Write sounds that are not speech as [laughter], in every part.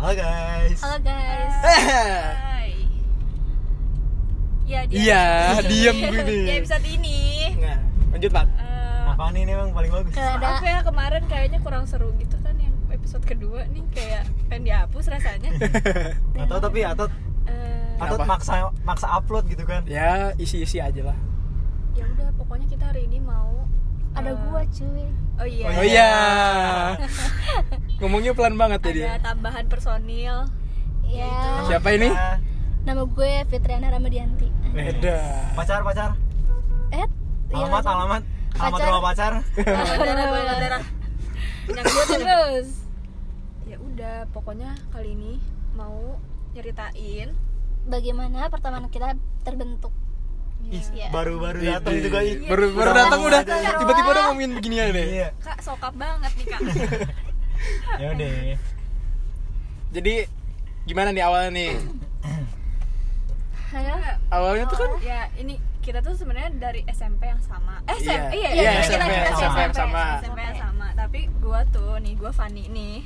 Halo guys. Halo guys. Hai. Ya, dia. Iya, diem gue Di nih. episode ini [laughs] Nah, lanjut bang. eh, Apaan ini emang paling bagus? Apa ya kemarin kayaknya kurang seru gitu kan yang episode kedua nih kayak pengen dihapus rasanya. [laughs] Atau tapi atau Eh, atau maksa maksa upload gitu kan? Ya isi-isi aja lah. ya udah pokoknya kita hari ini mau ada eh, gua cuy. Oh iya. Oh iya. [laughs] Ngomongnya pelan banget ya dia. Ada tambahan personil. Ya. Siapa ini? Nama gue Fitriana Ramadianti. Beda. Pacar pacar. Eh, iya, Alamat langsung. alamat. [laughs] Alamat rumah pacar. Darah darah darah. Minyak Gue gue terus. Ya udah, pokoknya kali ini mau nyeritain Bagaimana pertemanan kita terbentuk? Ih, Iya. baru-baru Iya. datang juga ih. Baru baru Sama datang udah tiba-tiba udah ngomongin beginian deh. Iya. Kak sokap banget nih kak. [laughs] [laughs] Ya udah. Jadi gimana nih awalnya nih? Ayo. Awalnya tuh kan ya ini kita tuh sebenarnya dari SMP yang sama. Eh Iya. SMP, iya, Iya, kita- SMP, kita SMP yang sama. SMP yang sama. Tapi gua tuh nih, gua Fanny nih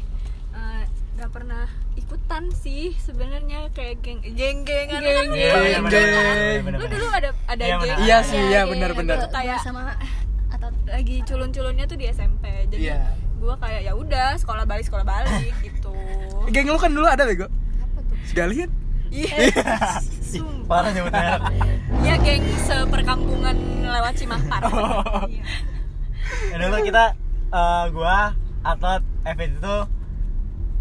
eh, nggak pernah ikutan sih sebenarnya kayak geng geng geng Geng, Iya, Geng, bener, bener, geng. bener, Lu bener. dulu ada ada Iya, geng. bener. Iya sih, Ya, iya ya, benar-benar. gua- Kayak- gua sama atau lagi culun-culunnya tuh di SMP. Jadi Iya. Gua kayak ya udah sekolah balik sekolah balik [laughs] gitu. Geng lu kan dulu ada bego. apa tuh? Sekalian. Iya. Ih, Parah nyebut merek. Iya geng seperkampungan lewat Cimapak. Iya. Ya dulu kita eh, gua Atot Evid itu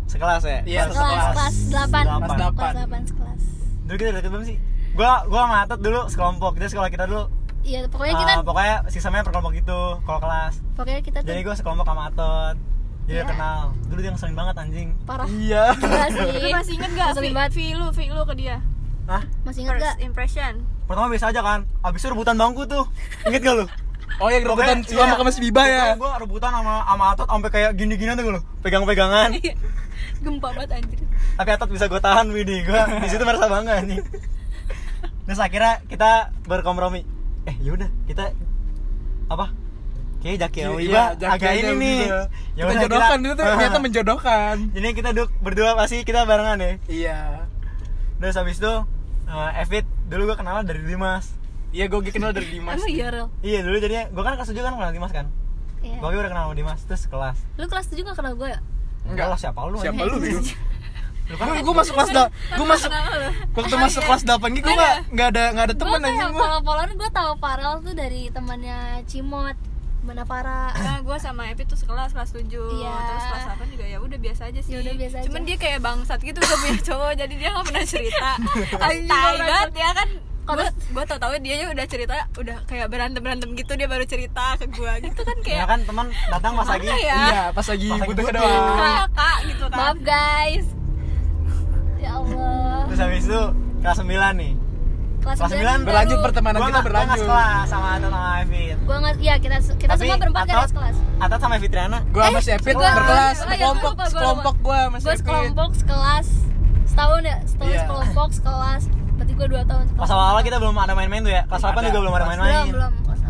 sekelas ya? Iya, Satu Kelas kelas 8. Delapan. Kelas delapan. Kelas 8 sekelas. Dulu kita deket belum sih? Gua gua sama Atot dulu sekelompok. Jadi sekolah kita dulu Iya, pokoknya kita pokoknya sistemnya per kelompok gitu kalau kelas. pokoknya kita tuh Jadi gua sekelompok sama Atot. Jadi Iya. kenal. Dulu dia ngeselin banget anjing. parah. Iya. Gila [laughs] sih. Lu masih inget gak Ngeselin banget. Vi lu, Vi lu ke dia? Hah? Masih inget First gak? impression Pertama biasa aja kan. Abis itu rebutan bangku tuh. Ingat gak lu? Oh yang rebutan Pokoknya, sama sama si Biba ya. Gue rebutan sama sama Atot sampai kayak gini-gini tuh lu. Pegang-pegangan. [laughs] Gempa banget anjir Tapi Atot bisa gue tahan Widi. Gue di situ merasa bangga nih. [laughs] Terus akhirnya kita berkompromi. Eh yaudah kita apa? Kayak Jaki sama Wiba Iya, Jaki agak aja ini nih. Ya Kita jodohkan itu tuh ternyata menjodohkan. [laughs] Jadi kita duduk berdua pasti kita barengan ya. Iya. Terus habis itu eh Evit dulu gue kenal dari Dimas. Iya gue kenal dari Dimas. Emang iya, Rel? Iya dulu jadinya gue kan kelas 7 kan kenal Dimas kan. Iya. Gue udah kenal sama Dimas terus kelas. Lu kelas 7 gak kenal gue ya? Enggak lah siapa lu? Siapa lu bego? [laughs] Lu kan Gue masuk kelas da, gue masuk waktu masuk kelas 8 gitu gue nggak nggak ada nggak ada teman anjing gue. kalau Polar gue tahu Farel tuh dari temannya Cimot Mana Farah Nah gue sama Epi tuh sekelas kelas 7 Iya. Terus kelas 8 juga ya udah biasa aja sih Ya udah biasa Cuman aja. dia kayak bangsat gitu udah punya [laughs] cowok Jadi dia gak pernah cerita [laughs] bangsat. banget ya kan Kalau- gue tau tau dia udah cerita udah kayak berantem berantem gitu dia baru cerita ke gue [laughs] gitu kan Ya kayak kan teman datang pas lagi. Ya? Iya pas lagi butuh doang. kak kak gitu kan Maaf guys Ya Allah Terus habis itu kelas 9 nih. Kelas Kelas 9 9 Berlanjut pertemanan Gua kita gua nggak berlanjut. sekelas sama Atot sama Evit. Gue nggak, ya kita kita Tapi semua berempat gak ada Atot- sekelas Atot sama Fitriana. Gue sama si Epit gua- berkelas, oh iya, gua sekelompok, lupa, gua gue masih Gue sekelompok sekelas Setahun ya, setahun Iya. sekelompok sekelas Berarti gue 2 tahun Pas awal-awal kita belum ada main-main tuh ya. Kelas 8 Ada. juga belum ada Belum, main-main. belum, kelas 8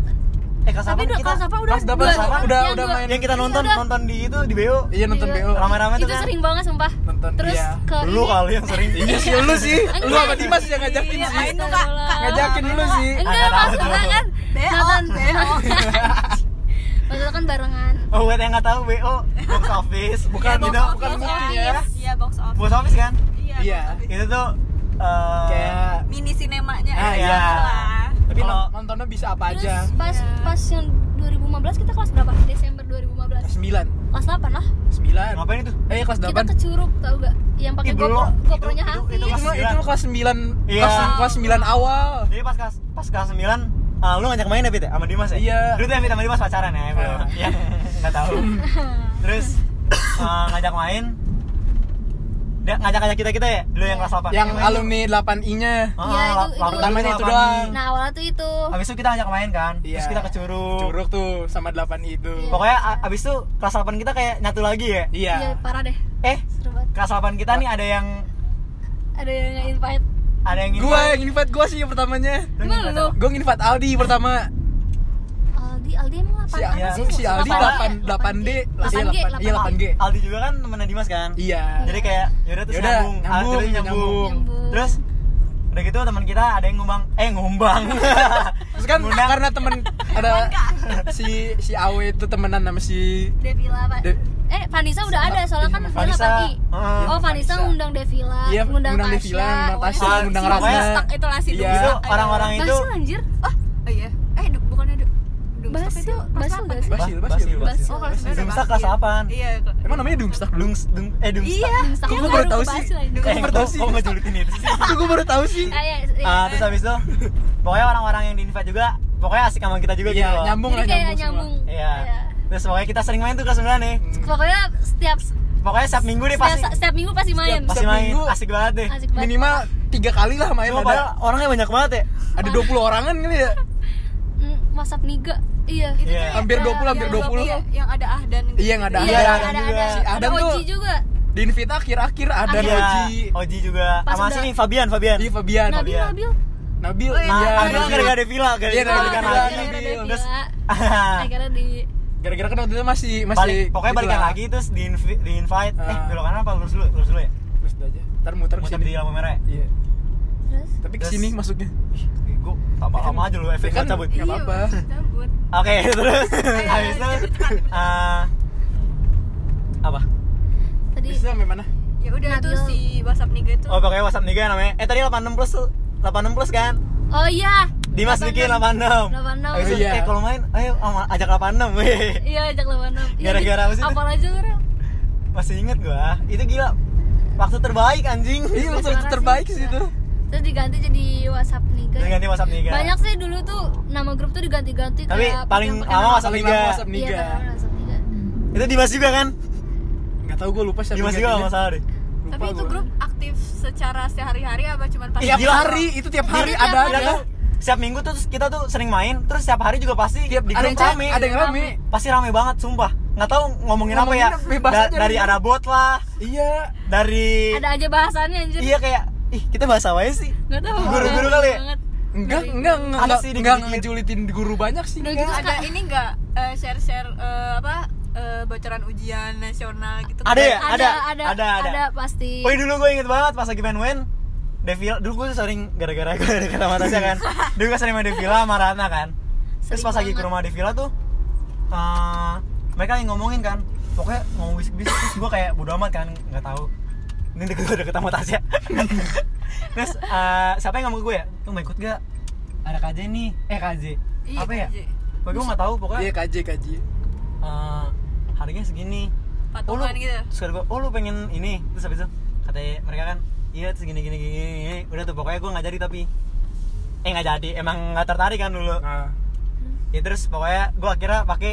Eh kelas 8 Tapi udah kita kelas apa udah dua- sama, Yang udah dua- udah main. yang kita nonton udah. nonton di itu di BO. Iya nonton Iya. BO. Rame-rame tuh Itu kan. sering banget sumpah Nonton, Terus iya. ke Lu kali yang sering. Iya sih lu sih, lu sama Dimas yang ngajakin Iya, sih. main tuh, Kak. Kak. Ngajakin lu sih. Enggak, tuh. kan BO Nonton BO Maksudnya [laughs] kan barengan Oh buat yang nggak tahu BO box office. Bukan itu, bukan Box mungkin office. ya. Iya box office Box office kan? Iya Iya. Itu tuh eh, Kayak Mini sinemanya Ah, ya iya. Tapi non- nontonnya bisa apa Terus aja. pas Iya. pas yang 2015 kita kelas berapa? Desember 2015 Kelas 9. Kelas 8 lah 9. Ngapain itu? Eh kelas Kita 8. ke Curug tau gak? Yang pakai GoPro. GoPro-nya Itu- itu- Hafiz itu Itu itu sembilan. kelas 9. Iya. Kelas kelas 9 awal. Jadi pas kelas pas kelas 9 ah, lu ngajak main ya Fit ya? Sama Dimas ya? Iya. Dulu tuh ya Fit sama Dimas pacaran ya, bro. Ah. Iya. Enggak tahu. [laughs] Terus eh, ngajak main dia ngajak-ngajak kita-kita ya? Dulu yang kelas 8. Yang alumni 8I-nya. Ah, Iya, itu- la- itu- lapan- Pertamanya itu delapan doang. I. Nah awalnya tuh itu Habis itu kita ngajak main kan. Terus Iya. kita ke Curug. Curug tuh sama 8I itu. Iya. Pokoknya a- abis itu kelas 8 kita kayak nyatu lagi ya. Iya. Iya parah deh Eh, Seru banget kelas 8 kita nih ada yang Ada yang invite ada yang Gua yang invite gua sih yang pertamanya. Invite lu? Gua invite Aldi pertama. Aldi Aldi emang apa Si, Iya. si, si Aldi 8 8D, iya 8G, 8 iya 8G. Aldi juga kan temennya Dimas kan Iya. jadi kayak yaudah terus Yaudah, nyambung nyambung, Akhirnya nyambung. nyambung. Nyambung. terus udah gitu teman kita ada yang ngumbang eh ngumbang Terus kan Ngundang. karena temen ada si si Awe itu temenan sama si Devila Pak De- eh Vanessa udah ada soalnya kan Vanessa. pagi Heeh. oh Vanessa ngundang Devila Iya, ngundang ngundang Tasya Devila, ngundang Tasya, ngundang. Basil. Stuck itu lah si Iya. orang-orang itu Basil anjir oh oh iya eh du- bukannya du Itu Basil apa gak sih? sih? Basil, Basil, Basil. Basil. Oh, kelas Dumstak Basil. kelas? Iya. Emang namanya Dumstak? Dungs, dung, eh Dumstak Iya. Dumstak. Kok Aku gue baru tahu sih? Kok Eh, gue baru tahu sih? kok ngejulitin itu sih? Kok gue baru tahu sih? Ah, iya, iya. Ah, terus habis itu pokoknya orang-orang yang di invite juga pokoknya asik sama kita juga Iya, gitu loh. nyambung lah nyambung. Iya. Terus pokoknya kita sering main tuh kelas 9 nih. pokoknya setiap Pokoknya setiap minggu deh setiap, pasti setiap minggu pasti main Setiap- pasti main. minggu. Asik banget deh. asik banget Minimal tiga kali lah main Cuma ada padahal orangnya banyak banget ya. ada 20 orangan kali ya Hmm, WhatsApp niga iya Itu Iya. tuh yang- Hampir 20, hampir yang 20. Iya, yang ada Ahdan gitu. Iya, yang ada iya Ahdan ada ada juga. ada Si ada Ahdan tuh- Oji juga di invite akhir-akhir ada Iya. Oji Oji juga. Pas Sama sini Fabian, Fabian. di Fabian Nabil Fabian. Nabil Nabil Oh, iya. Iya ada Nabil. gara-gara Devila, Iya, [laughs] gara-gara Nabil. Terus akhirnya di gara-gara kan waktu itu masih masih balik, pokoknya balikan lagi terus di, di invite. Eh, Ah. belok kanan apa lurus dulu? Lurus dulu ya? Terus udah aja ntar muter Muter di lampu merah ya? iya terus tapi ke sini masuknya gue tambah lama aja lu efek kan cabut. nggak apa-apa Iya, cabut. Oke, terus Ayo, [laughs] habis ayo, itu eh, apa? tadi bisa sampai mana Ya udah Nabil. si WhatsApp Niga itu. Oh, pokoknya WhatsApp nih namanya. Eh, tadi 86 plus tuh. 86 plus kan? oh iya Dimas bikin 86. 86. Habis itu, Iya. Eh, kalau main, ayo ama- ajak 86. [laughs] Weh. iya ajak lawan Gara-gara apa sih itu? apa aja orang Masih inget gua. Itu gila. Waktu terbaik anjing. iya waktu terbaik sih. sih itu terus diganti jadi WhatsApp niga Terus ganti WhatsApp Niga. banyak sih dulu tuh nama grup tuh diganti-ganti Tapi kayak paling lama WhatsApp Niga. lama WhatsApp iya Niga pakai WhatsApp niga Itu Dimas juga kan? nggak tahu gue lupa siapa Dimas juga nggak salah deh. Lupa Tapi itu gua. grup aktif secara sehari-hari apa cuman pas tiap Gila. hari itu tiap hari Jadi tiap ada hari. Kita ada tuh setiap minggu tuh kita tuh sering main, terus setiap hari juga pasti tiap di grup rame. ada yang rame Pasti rame banget, sumpah. Nggak tahu ngomongin, Ngomongin apa ya. Da- dari gitu. ada bot lah, iya dari ada aja bahasannya anjir Iya kayak ih kita bahas apa ya sih? nggak tahu Guru-guru kali ya? banget. enggak enggak Ada enggak sih enggak ngejulitin guru banyak sih Udah enggak. gitu, ada ini enggak share-share eh, apa eh, bocoran ujian nasional gitu Ada ya? ada Ada, ada ada, ada. ada pasti Woi dulu gue inget banget pas lagi main Wen Devila, dulu gue tuh sering gara-gara gue dekat sama Tasya kan [laughs] Dulu gue sering main Devila sama Ratna kan Terus Sering pas lagi ke rumah Devila tuh eh, Mereka yang ngomongin kan Pokoknya ngomong bisik-bisik Terus gue kayak bodo amat kan, nggak tahu Ini deket gue deket sama Tasya [laughs] Terus eh, siapa yang ngomong ke gue ya? Lu mau ikut gak? Ada KJ nih, eh KJ Iya, Apa ya? KJ. Pokoknya gue gak tahu pokoknya iya kaji kaji eh, Harganya segini. Patungan lu, gitu. terus kata gue, oh lu pengen ini. Terus habis itu katanya mereka kan iya terus gini gini gini, gini. udah tuh pokoknya gue nggak jadi tapi. Eh nggak jadi emang nggak tertarik kan dulu. Nah. Ya terus pokoknya gue akhirnya pakai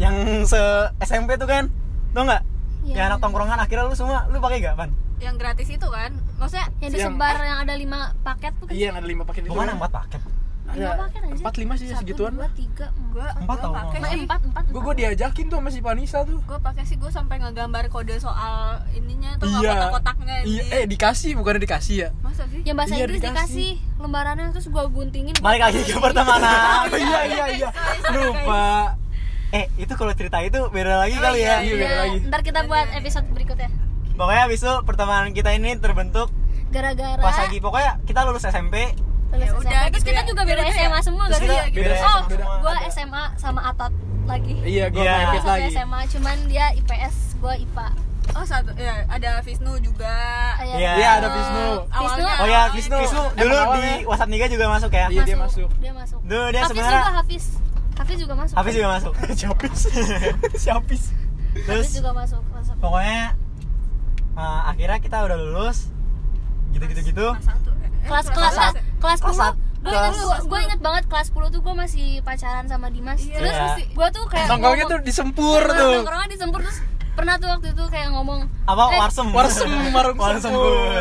yang se SMP tuh kan. Tau nggak Iya. yang anak tongkrongan akhirnya lu semua lu pakai gak pan yang gratis itu kan. Maksudnya yang Yang- disebar yang ada lima paket tuh kan? Iya yang ada lima paket itu. Bukan yang empat paket. Ada paket aja. empat lima sih Satu, segituan dua tiga gue Empat tau, pakai sih. Empat empat. Gue gue diajakin tuh sama si Vanessa tuh. Gue pakai sih gue sampai ngegambar kode soal ininya tuh iya. kotak-kotaknya iya ini. eh dikasih bukan dikasih ya? Masa sih? Yang bahasa Iya, Inggris dikasih. dikasih. Lembarannya terus gua guntingin. Balik lagi ke pertemanan. [laughs] Iya iya iya. Lupa eh itu kalau cerita itu beda lagi Oh, kali iya, ya iya. beda lagi. ntar kita buat episode berikutnya pokoknya abis itu pertemanan kita ini terbentuk gara-gara pas lagi pokoknya kita lulus SMP lulus Ya SMA. udah, terus gitu kita ya. juga beda Ya udah ya. SMA semua Terus gak sih kita beda oh SMA gua Ada. SMA sama Atat lagi iya gue Iya. mepet satu lagi SMA cuman dia IPS gua IPA oh satu ya ada Visnu juga Iya. Iya, ada Visnu. Visnu Oh ya, Visnu, Visnu dulu di WhatsApp Niga juga masuk ya? Iya, dia masuk. dia masuk Dulu dia Hafiz sebenarnya- juga Hafiz Hafiz juga masuk Hafiz juga masuk. [laughs] siapis. [laughs] Siapis. Hafiz Terus juga masuk masuk. pokoknya eh, akhirnya kita udah lulus gitu-gitu gitu. kelas satu. Eh, kelas kelas kelas, kelas Kelas 10 sat- gue kelas- inget gue inget banget kelas 10 tuh gue masih pacaran sama Dimas. Iya. terus Iya. gue tuh kayak nongkrongnya tuh disempur Nah, tuh. nongkrongnya disempur. Terus pernah tuh waktu itu kayak ngomong Apa eh, warsem? Warsem, warung [laughs] Warsem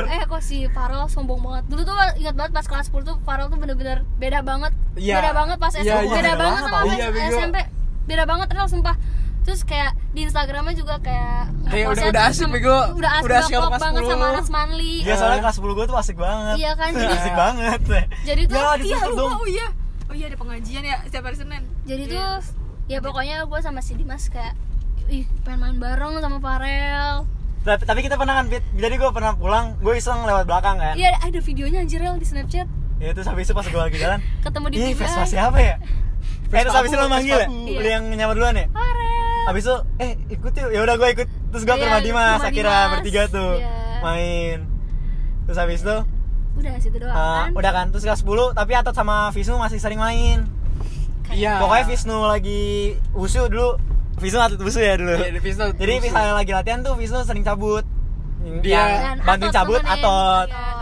eh kok si Farel sombong banget dulu tuh ingat banget pas kelas 10 tuh Farel tuh bener-bener beda banget Iya. beda banget pas Iya, SMP iya, beda beda banget sama bego. SMP beda banget Rel sumpah terus kayak di Instagramnya juga kayak Kayak ngepost udah- udah asik, sama- bego. udah asik, Udah asik kelas banget 10. sama Anas Manli Iya soalnya kelas 10 gue tuh asik banget. Iya kan, [laughs] jadi- asik banget. jadi tuh ya, iya lupa oh iya oh iya ada pengajian ya setiap hari Senin jadi Iya, tuh terus- ya pokoknya gue sama si Dimas kayak ih pengen main bareng sama Farel. Tapi, tapi kita pernah kan jadi gue pernah pulang gue iseng lewat belakang kan? Iya ada videonya anjir di Snapchat. Ya terus habis itu pas gue lagi jalan ketemu di ini PBI. Vespa siapa ya? [laughs] Eh terus habis itu lo manggil ya? aku. Iya. yang nyamar duluan ya? Farel. Habis itu eh ikut yuk. Ya udah gue ikut. Terus gue ke Iya, rumah Dimas akhirnya bertiga tuh Iya. main. Terus habis itu udah situ doang uh, kan? udah kan? Terus kelas 10 tapi Atot sama Visnu masih sering main. Iya. pokoknya Visnu lagi usu dulu Visnu atlet usu ya dulu. Iya, jadi misalnya lagi latihan tuh Visnu sering cabut. Dia- Dan bantuin Atot. cabut Ya,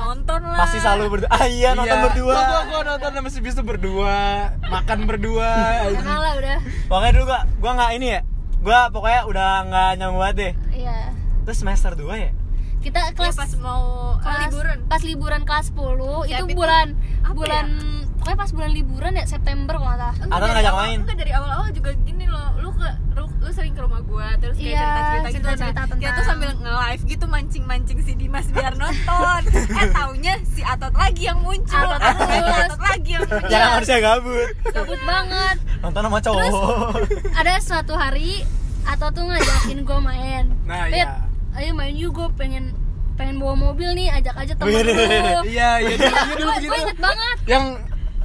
nonton lah. Pasti selalu berdua. Ah iya nonton berdua. Gua, gua, nonton sama si tuh berdua, makan berdua. kenal lah udah. Pokoknya dulu gua gua nggak ini ya. Gua pokoknya udah nggak nyambung banget deh. Iya. Terus semester 2 ya? Kita Iya, kelas pas mau kelas liburan. pas liburan kelas 10 itu bulan bulan pokoknya pas bulan liburan ya September kalau nggak salah. Atau dari ngajak main? Enggak dari awal-awal juga gini loh Lu ke lu, lu sering ke rumah gua Terus kayak Iya, cerita-cerita gitu cerita-cerita Nah, Kita tuh tentang- sambil nge-live gitu Mancing-mancing si Dimas biar nonton. [laughs] Eh taunya si Atot lagi yang muncul. Atot Atot lagi, terus. Atot lagi yang muncul. Jangan harusnya gabut. Gabut banget. Nonton sama cowok. ada suatu hari atau tuh ngajakin gue main. Nah, Pip, iya. ayo main yuk gue pengen pengen bawa mobil nih ajak aja temen lu. Iya, iya [laughs] dulu, iya dulu gue inget banget. Yang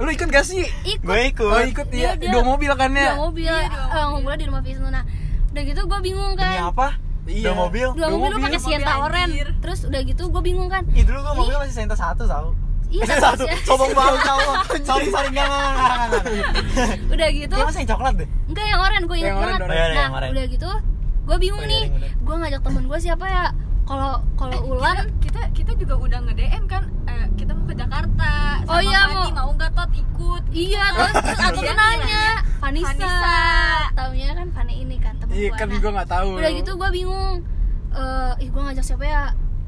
lu ikut gak sih? ikut. Gue ikut. Oh, ikut Dia- iya, dia- dua mobil kan dua ya? mobil. Iya, dua eh, ngobrol di rumah Visnu nah udah gitu gue bingung demi kan. apa? Iya. dua mobil? Dua Dua mobil lu mobil, pakai mobil Sienta Oren. Terus udah gitu gue bingung kan. Ih dulu gue mobilnya masih Senta satu tau Iya, [laughs] satu. satu, sombong banget cowok Sorry, sorry, enggak, enggak, udah gitu. Dia masih yang coklat deh. Enggak yang oren. Gue oren, banget. oren. Iya, iya, nah udah gitu gue bingung iya, nih. gue ngajak temen gue siapa ya kalau kalau Eh, Ulan kita, kita kita juga udah nge-DM kan eh, Kita mau ke Jakarta Oh Sama iya, Fani, mau- mau nggak Tot? Ikut Iya terus, terus aku tuh nanya Vanessa, Vanessa. Taunya kan Vani ini kan temen Iya gua. kan Nah, gua gak tahu. Udah gitu gue bingung eh Ih gue ngajak siapa ya?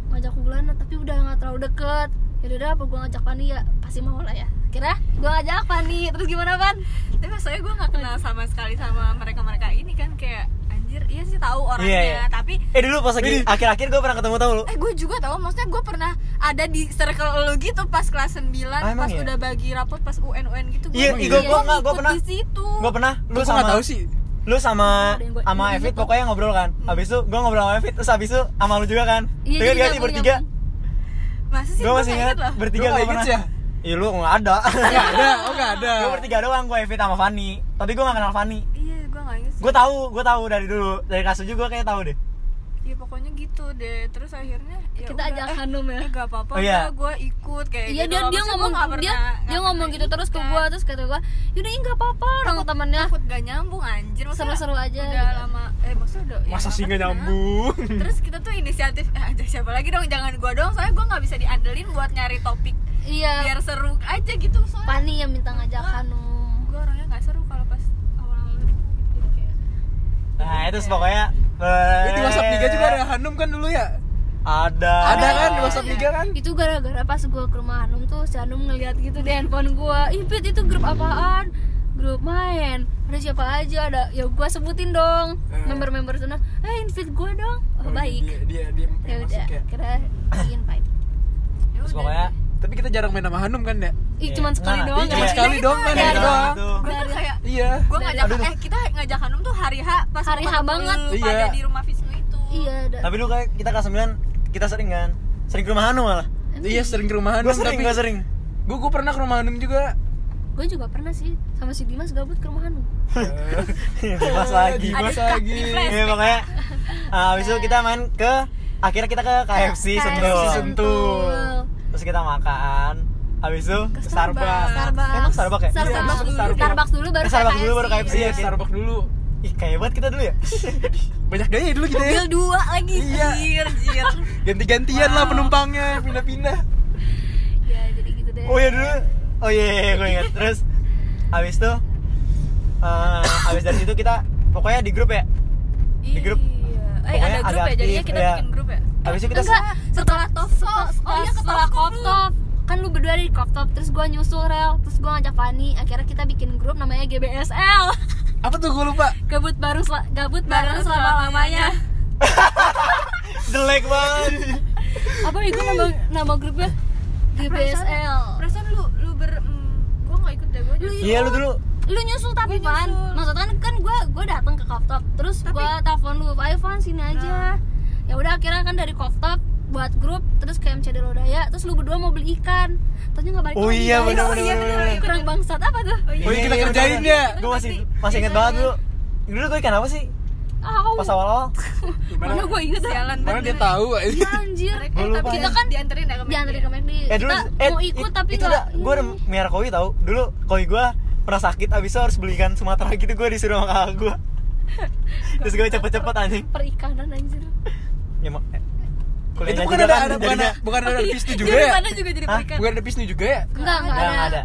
Ngajak Wulan tapi udah gak terlalu deket. Yaudah udah apa gue ngajak Fani ya? Pasti mau lah ya. Kira gue ngajak Fani. Terus gimana Van? Tapi maksudnya gue gak kenal sama sekali sama mereka-mereka ini kan Kayak anjir, iya sih tahu orangnya Iya, iya. Tapi Eh dulu pas lagi akhir-akhir gue pernah ketemu tau lu Eh gue juga tahu, maksudnya gue pernah ada di circle lu gitu pas kelas 9 Ah, Pas ya? udah bagi rapot pas UN-UN gitu Iya, gua- ih, gua- gua nggak, gua ikut pernah. di situ Gue pernah, lu sama tahu sih. Lu sama sama yang Evit pokoknya ngobrol kan Habis itu gue ngobrol sama Evit Terus habis itu sama lu juga kan Iya, gak sih nyambung- bertiga. Masa sih Gue gue masih gak ingat bertiga Lu nggak gue pernah sih ya? Iya lu nggak ada Gak ada, oh gak ada. Gue bertiga doang, gue Evit sama Fanny Tapi gue gak kenal Fanny Iya gue gak sih Gue tahu, gue tahu dari dulu. Dari 7 gue kayak tahu deh. Iya pokoknya gitu deh. Terus akhirnya ya Kita udah, ajak eh, Hanum ya. Eh gak apa-apa Oh, iya. gue ikut kayak Iya gitu dia dia ngomong gua nggak dia pernah- dia ngomong gitu terus ke ikut gue kan. terus kata gue yaudah nggak apa-apa orang temennya. takut gak nyambung anjir. Seru-seru aja udah gitu. lama eh maksudnya udah ya Masa sih nggak gak nyambung? [laughs] terus kita tuh inisiatif eh, ajak siapa lagi dong? Jangan gua doang soalnya gua nggak bisa diandelin buat nyari topik iya. biar seru aja gitu soalnya Fani yang minta ngajak Hanum gua orangnya nggak seru kalau pas awal-awal gitu jadi kayak Nah itu pokoknya Eh, Di WhatsApp Liga juga ada Hanum kan dulu ya? Ada. Ada kan di WhatsApp Liga kan? itu gara-gara pas gue ke rumah Hanum tuh si Hanum ngeliat gitu di handphone gue ih Pit, itu grup apaan? Grup main. Ada siapa aja? Ada ya gue sebutin dong Eh. member-member sana. Eh invite gue dong. Oh, baik. Dia dia dia ya udah ya. kira invite. Ya Terus udah. pokoknya Tapi kita jarang main sama Hanum kan ya? ih Iya. cuman sekali Nah, doang iya, cuma ya. sekali doang kan, Dari- ya doang. Gua tuh kayak Iya. gua ngajak Aduh. eh kita ngajak Hanum tuh hari H pas Hari H banget. lu Iya. pada di rumah Visnu itu iya ada Tapi dulu kayak kita kelas 9 kita sering kan Sering ke rumah Hanu malah Iya sering ke rumah Hanum Gue sering, tapi gue sering Gue gue pernah ke rumah Hanum juga. gue juga pernah sih sama si Dimas gabut ke rumah Hanum [laughs] Dimas lagi Dimas lagi. [laughs] Iya pokoknya ah, Habis itu kita main ke Akhirnya kita ke KFC KFC Sentul Sentul. Terus kita makan Habis itu ke Starbucks Starbucks Emang Starbucks ya? Starbucks, Iya, dulu, Starbucks. Starbucks dulu baru Eh, Starbucks dulu baru KFC. Iya, Iya. Starbucks dulu. Ih kayak banget kita dulu ya [laughs] Banyak gaya dulu kita ya. mobil dua lagi Iya. [laughs] Ganti-gantian lah penumpangnya, pindah-pindah. ya jadi gitu deh Oh iya dulu Oh iya, iya, gue ingat Terus Habis itu eh, Habis dari situ kita Pokoknya di grup ya Di grup. Iya. Eh Pokoknya ada grup ya, jadinya kita iya. bikin grup ya. Habis itu kita Enggak, setelah top top. Oh iya setelah setelah top top kan lu berdua di crop top terus gua nyusul rel. Terus gua ngajak Fani akhirnya kita bikin grup namanya GBSL [laughs] Apa tuh gue lupa? gabut baru sel- gabut bareng selama lamanya. [laughs] Jelek banget. Apa itu nama nama grupnya? GBSL Perasaan lu lu ber mm, gua nggak ikut deh gua jadi Iya lu dulu. Lu nyusul tapi Gua Van. maksudnya kan kan gue gue datang ke Koftop terus Tapi- gue telepon lu ayo Van sini aja. Ya udah akhirnya kan dari Koftop buat grup terus ke MCD Lodaya terus lu berdua mau beli ikan ternyata nggak balik Oh iya bener Oh iya, bener bener, iya. kurang bangsat apa tuh Oh iya. Oh, iya, kita kerjain ya. Gue masih masih inget banget dulu. Dulu gue ikan apa sih? Au. Pas awal-awal. [laughs] mana gue inget ya Sialan Mana dia tahu Iya anjir Eh, tapi kita kan dianterin ya ke diantarin ke McD Eh dulu kita eh mau ikut it- tapi itu udah gue udah miara koi tau. Dulu koi gue pernah sakit abis itu harus beli ikan Sumatera [laughs] gitu gue disuruh sama kakak gue. [laughs] Terus gue cepet-cepet anjing. perikanan anjir Ya mau eh, itu bukan ada, kan ada bukan ada, bukan ada pisnu juga Juga ya mana juga jadi Hah? perikan. bukan ada pisnu juga ya enggak enggak Nggak, ada. ada.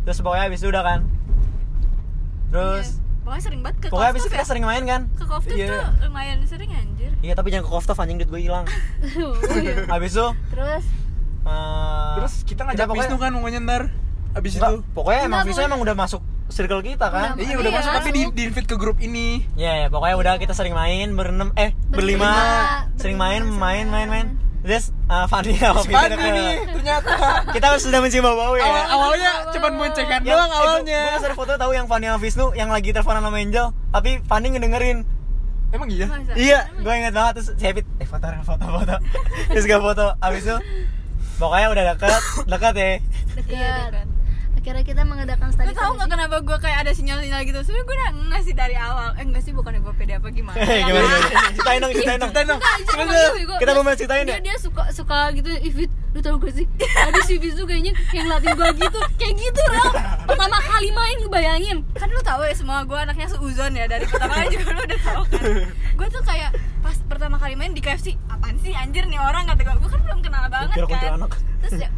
Terus pokoknya abis itu udah kan. Terus Iya. Pokoknya sering banget ke pokoknya abis itu kita ya. sering main kan. Ke Koftov Iya. tuh lumayan sering anjir. Iya tapi jangan ke Koftov anjing duit gue hilang. Abis itu terus eh, terus kita ngajak pokoknya- pisnu kan pokoknya ntar abis Enggak, itu pokoknya emang pokoknya- emang udah masuk circle kita kan. Udah. iya udah Iya. masuk tapi di, di invite ke grup ini Ya, ya, pokoknya udah kita sering main berenam eh berlima, Berlima. sering Berlima main main main main. Terus uh, Fanny Fanny deket. nih ternyata [laughs] Kita sudah mencium bau ya. awal awalnya cuman boncengan Yang- doang eh, awalnya Gue ada foto tahu yang Fanny sama Visnu yang lagi teleponan sama Angel, tapi Fanny ngedengerin. emang iya Masa? Iya, gue inget banget terus si Epit, eh foto foto foto. terus gue foto, abis itu pokoknya udah deket, deket ya. Iya, dekat dekat. Akhirnya kita mengadakan Lu studi tau gak kenapa gue kayak ada sinyal-sinyal gitu? Sebenernya gue udah ngasih dari awal. Eh enggak sih, bukannya gue pede apa gimana? Eh, gimana gimana? [laughs] Ceritain dong, ceritain dong. ceritain dong. Kita Kita mau main ceritain dia, ya? dia suka suka gitu Ivit lu tau gak sih? Ada si tuh kayaknya kayak ngeliatin gua gitu kayak gitu Rel. Pertama kali main lu bayangin Kan lu tau ya semua gue anaknya seuzon ya Dari pertama kali juga lu udah tau kan. Gue tuh kayak pas pertama kali main di KFC Apaan sih anjir nih orang? Kata gue Gue kan belum kenal banget kan. Terus ya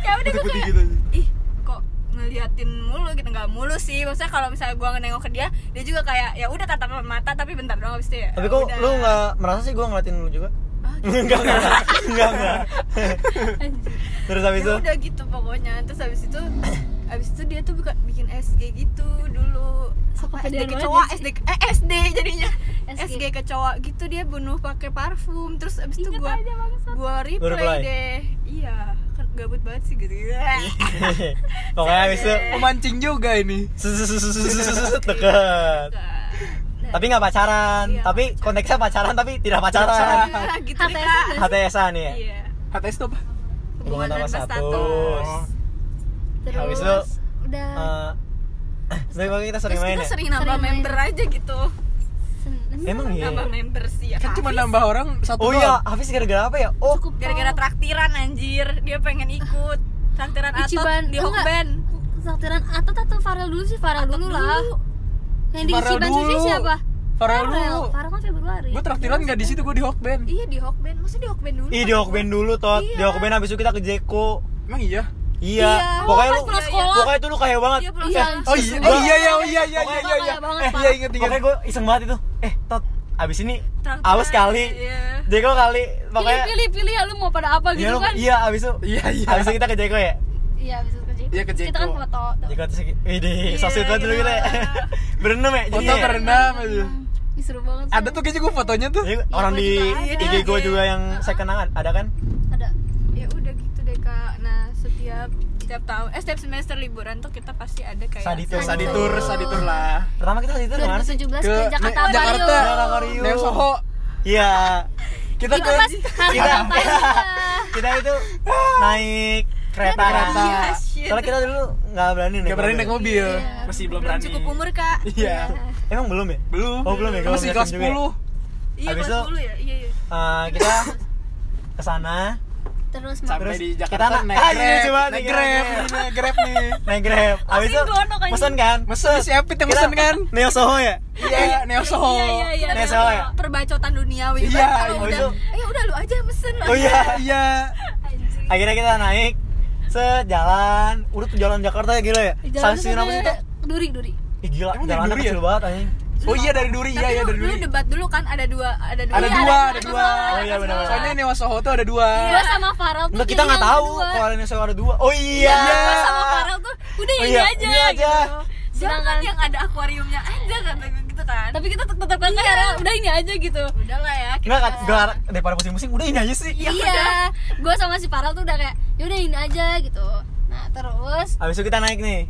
Ya udah gue kayak gitu aja. Ih kok ngeliatin mulu gitu nggak mulu sih maksudnya kalau misalnya gue nengok ke dia dia juga kayak ya udah tatapan mata tapi bentar doang abis itu ya Tapi ya kok udah. lu nggak merasa sih gue ngeliatin lu juga? Ah, gitu. [laughs] Enggak, enggak, enggak, enggak. [laughs] Terus habis ya itu udah gitu pokoknya terus habis itu habis itu dia tuh buka, bikin SG gitu dulu. Suka apa SD kecoa SD eh SD jadinya. [laughs] SG. SG kecoa gitu dia bunuh pakai parfum. Terus habis itu gua aja, gua replay deh. Iya kan gabut banget sih gitu. [laughs] Pokoknya habis itu memancing juga ini. [laughs] Deket. Tapi nggak pacaran, Iya, tapi konteksnya pacaran tapi tidak pacaran. Iya, gitu HTS nggak HTS-an ya. iya. HTS itu apa? Hubungan tanpa tanpa status. Terus Habis itu, udah Eh, [coughs] Tapi pokoknya kita sering terus main kita ya. sering nambah Sering main. member aja gitu sen- Emang iya. nambah member sih ya Kan cuma nambah orang satu Oh iya, Hafiz gara-gara apa ya? Oh, cukup gara-gara tau. traktiran anjir dia pengen ikut traktiran atot Ichiban di enggak. Hokben Traktiran Atot atau Farel dulu sih Farel Atot dulu lah yang di Ichiban Sushi dulu. siapa Farel dulu Farel kan Februari Gue traktiran nggak di situ, gue di Hokben iya di Hokben maksudnya di Hokben dulu kan di Hokben dulu tot. Di Iya. Hokben habis itu kita ke Jeko. Emang iya? Iya, Iya. pokoknya Oh, pas lu pulang sekolah. pokoknya itu lu kaya banget. Iya, Iya. Oh iya, oh iya iya oh iya iya Pokoknya iya iya kaya banget, Eh iya inget inget Pokoknya gue iseng banget itu. Eh, tot, abis ini awas kali. iya. Jeko kali, pilih pokoknya pilih pilih ya lu mau pada apa Iya, gitu lu- kan Iya, abis itu Iya iya Abis itu kita ke Jeko ya? iya bisa ke Jeko Iya, ke kita kan Jeko. foto. Jeko terus Iya, so sweet banget dulu kita ya iya. Berenam ya? Foto ya? berenam aja Ih, seru banget sih. Ada tuh kayaknya gue fotonya tuh orang di. IG gue juga yang saya kenangan ada kan? ada ya udah gitu deh kak nah setiap setiap tahun eh setiap semester liburan tuh kita pasti ada kayak Saditur. Sadi tour, sadi tour lah Pertama kita di itu ke mana sih? 2017 Ke ke Jakarta Jakarta Vario. Neo Soho Iya. Kita itu ke kita [laughs] kita itu naik kereta kan. Kereta. Iya. Soalnya kita dulu nggak berani naik Gak berani naik mobil Iya. Masih belum berani cukup umur kak [laughs] Iya Emang belum ya? Belum Oh, belum ya? Masih belum kelas ya. 10 iya kelas itu- 10 ya iya iya Eh, kita ke sana terus Sampai Terus di kita Jakarta na- naik grab iya, coba Naik grab naik grab nih [laughs] naik Grab. Habis itu pesen kan? Mesen si Epit yang Kita mesen kan Neo Soho ya? Iya Neo Soho iya iya iya Neo Soho ya? perbacotan duniawi Iya, kalau habis udah itu- eh udah lu aja mesen Oh iya. [laughs] Iya. Akhirnya kita naik sejalan. Udah tuh jalan Jakarta ya gila ya. apa sih itu? duri duri Ih gila, jalannya Duri kecil ya? banget anjing. Oh iya dari Duri, iya iya lu- dari Duri debat dulu kan ada dua ada dua Ada Iya, dua, ada ada dua. dua Oh iya benar. Soalnya Neo Soho tuh ada dua gua sama Farel tuh Enggak, kita nggak tahu kalau Neo Soho ada dua. Oh iya. Iya, gua sama Farel tuh udah Oh ini iya, aja, ini aja. gitu. jangan Sedangkan yang ada akuariumnya aja gue gitu kan tapi kita tetap tetap kan Farel, udah ini aja gitu. udah lah ya kita Enggak kan daripada pusing-pusing udah ini aja sih. Iya, iya, gua sama si Farel tuh udah kayak yaudah ini aja gitu. Nah terus Habis itu kita naik nih.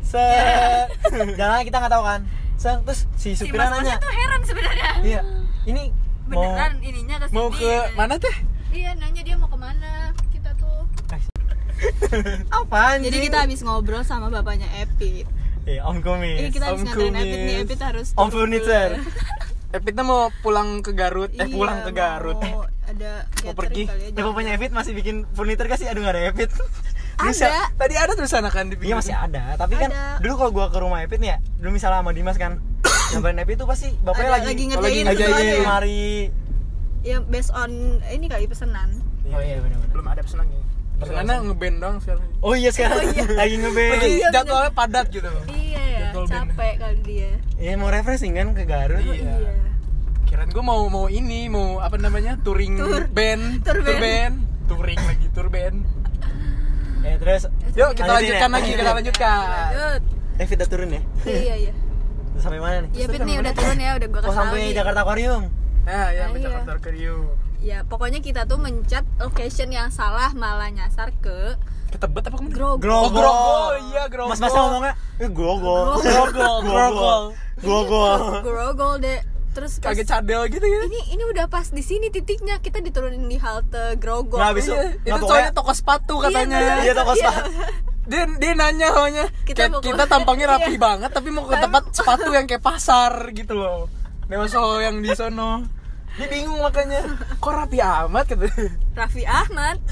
set [laughs] jalan kita nggak tahu kan Seng, terus si si supirnya mas nanya tuh heran sebenarnya. Iya ini mau beneran ininya ke mau ke mana teh? Iya nanya dia mau ke mana kita tuh. [laughs] Apa anjing? Jadi kita habis ngobrol sama bapaknya Epit. Iya, Om Kumis Ini kita habis Om nganterin Epit nih. Epit harus Om Furniture. [laughs] Epitnya Eh, mau pulang ke Garut. Eh, pulang ke Garut. Iya, mau ada Mau pergi. kali Ya bapaknya Evit masih bikin furniture gak sih? Aduh gak ada Evit ada. Tadi ada tulisan kan di Iya masih ada, tapi kan Ada. dulu kalau gua ke rumah Evit nih ya Dulu misalnya sama Dimas kan [coughs] Nyamperin Evit tuh pasti bapaknya Ada- lagi lagi oh, ngerjain lagi ngerjain ya? lemari. Ya based on ini kali pesanan. Oh iya bener-bener belum ada pesanannya pesanannya ngeband dong sekarang. Oh iya sekarang [laughs] lagi ngeband lagi Iya, jadwalnya padat gitu. Iya ya Jadwal band. capek kali dia. Iya mau refreshing kan ke Garut. Iya. kirain gue mau mau ini mau apa namanya touring Tour. band. Tour band. touring lagi tour band Ya terus yuk kita lanjutkan ya? lagi kita lanjutkan Lanjut. Evit udah turun ya? iya iya sampai mana nih? Iya Pit nih udah turun ya udah gua Oh kasih tahu sampai nih. Jakarta Aquarium nah ya sampai iya. Jakarta Aquarium Ya pokoknya kita tuh mencet location yang salah malah nyasar ke ke Tebet apa ke mana Grogol. Grogol. Oh, Grogol, iya, Grogol. Mas-masnya ngomongnya, eh grogol. Grogol, Grogol. Grogol. Grogol deh. Terus pas, kaget cadel gitu ya ini ini udah pas di sini titiknya kita diturunin di halte Grogol. Iya, Nah, itu pokoknya- soalnya toko sepatu katanya bener. Iya toko Iya. sepatu. dia dia nanya soalnya Kita kayak kita tampangnya rapi Iya. banget tapi mau ke tempat sepatu yang kayak pasar gitu loh Dewaso yang di sono dia bingung makanya kok rapi amat gitu Raffi Ahmad.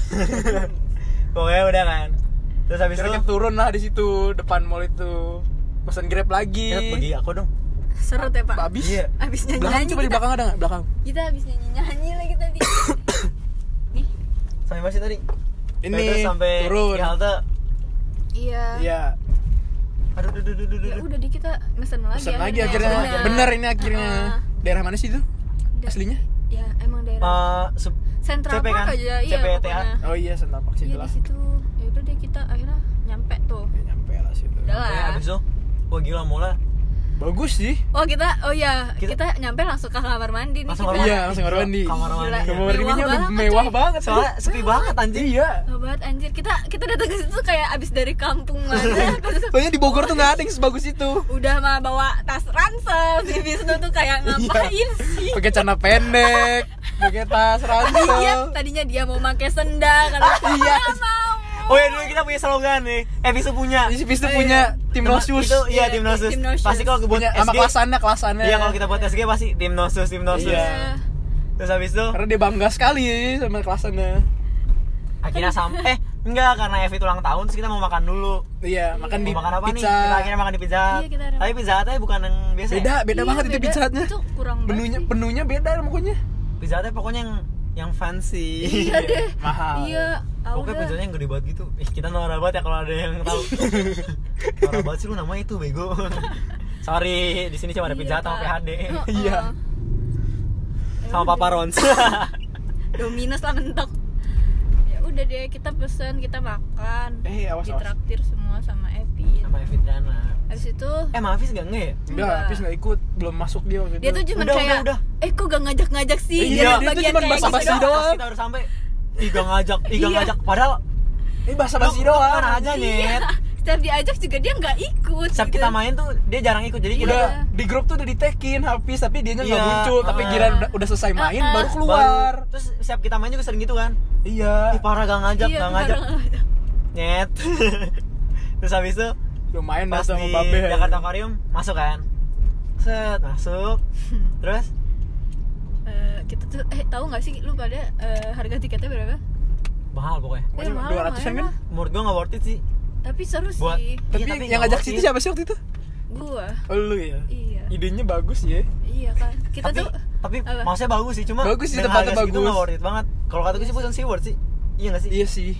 [laughs] Pokoknya udah kan. Terus habis itu turun lah di situ depan mall itu pesan grab lagi kita pergi aku dong. Serut ya Pak. habis Iya. Abis nyanyi belakang nyanyi coba di belakang ada nggak belakang kita abis nyanyi nyanyi lagi tadi. [coughs] Nih. Sampai masih tadi. ini sampai turun di halte. Iya. iya Aduh, duh, duh, duh, duh, Ya duh. udah di kita mesen lagi. pesan lagi akhirnya. akhirnya bener ini akhirnya Ah. daerah mana sih itu Da- aslinya Ya emang daerah. Sup- Central CP Park kan? aja iya CPTA. pokoknya. oh iya Santa Park situ Iya lah di situ. Ya udah deh kita akhirnya nyampe tuh. Ya, nyampe lah situ Udah lah. habis itu wah gila mola. Bagus sih Oh kita, oh ya Kita- kita, nyampe langsung ke kamar mandi nih. Langsung kita. kamar Iya, langsung kamar mandi. Kamar mandi. kamar Mewah mandinya udah mewah coy. banget Soalnya sepi banget anjing. iya banget anjir kita kita datang ke situ kayak abis dari kampung mana [laughs] soalnya di Bogor tuh nggak ada yang sebagus itu udah mah bawa tas ransel si Wisnu tuh kayak ngapain sih pakai celana pendek pakai tas iya ransel tadinya dia mau pakai sendal kalau Iya. mau Oh ya dulu kita punya slogan nih. Eh bisa punya. Ini Vistu punya tim Tema- nosus Itu iya Iya, tim nosus. tim nosus. Pasti kalau buat punya sama SG. kelasannya kelasannya Iya kalau kita buat SG pasti tim nosus, tim nosus. Iya. Terus habis itu karena dia bangga sekali sama kelasannya akhirnya sampai eh enggak karena Evi ulang tahun terus kita mau makan dulu. iya makan di mau makan apa nih? pizza Kita akhirnya makan di pizza. Iya, kita ada- Tapi pizza Hutnya bukan yang biasa. ya? beda beda Iya, banget itu beda. pizza Hutnya itu kurang menunya menunya beda pokoknya Pizza pokoknya yang yang fancy. iya deh [laughs] mahal iya Pokoknya pizzanya yang gede banget gitu. Ih, kita norak banget ya kalau ada yang tahu. [laughs] norak banget sih lu namanya itu bego. [laughs] Sorry, di sini cuma ada Iya, pizza Hut sama Pak. PHD. Heeh. Iya. sama Papa Rons. Dominos lah mentok udah deh kita pesen kita makan Eh, awas, awas. ditraktir semua sama Epi sama Evi Drana. habis itu Eh, Maafis gak nge ya? enggak Enggak. habis nggak ikut belum masuk dia waktu dia tuh cuma Udah, kayak udah, udah. eh kok gak ngajak-ngajak sih Iya, Dia tuh kayak basa-basi gitu doang. Kita udah sampai Iga ngajak, Iga Iya. ngajak Padahal ini bahasa basi doang aja Iya. Setiap diajak juga dia nggak ikut Setiap gitu. kita main tuh dia jarang ikut. Jadi kita udah Iya. di grup tuh udah ditekin habis. Tapi dia nggak Iya. muncul. Tapi Ah. giliran udah, udah selesai main Ah, ah. baru keluar. Baru, Terus setiap kita main juga sering gitu kan? Iya. Ih parah gak ngajak, Iya, gak ngajak. nggak. Nyet. [laughs] Terus habis itu lumayan pas sama di babe. Jakarta Aquarium masuk kan? Set, masuk. [laughs] Terus? Eh, kita tuh eh tahu nggak sih lu pada eh, harga tiketnya berapa? Mahal pokoknya. Eh, Cuma mahal, 200-an lumayan kan? Menurut gua gak worth it sih tapi seru Buat- sih. Tapi, Iya, tapi yang ngajak situ it. siapa sih waktu itu? Gua. Oh, lu ya? Iya. Idenya bagus ya. Iya kan kita Tapi, tuh tapi Apa? maksudnya bagus sih, cuma Bagus sih, tempatnya segitu bagus. nggak worth it banget. Kalau kata gue sih bukan SeaWorld sih. Iya gak sih? iya sih.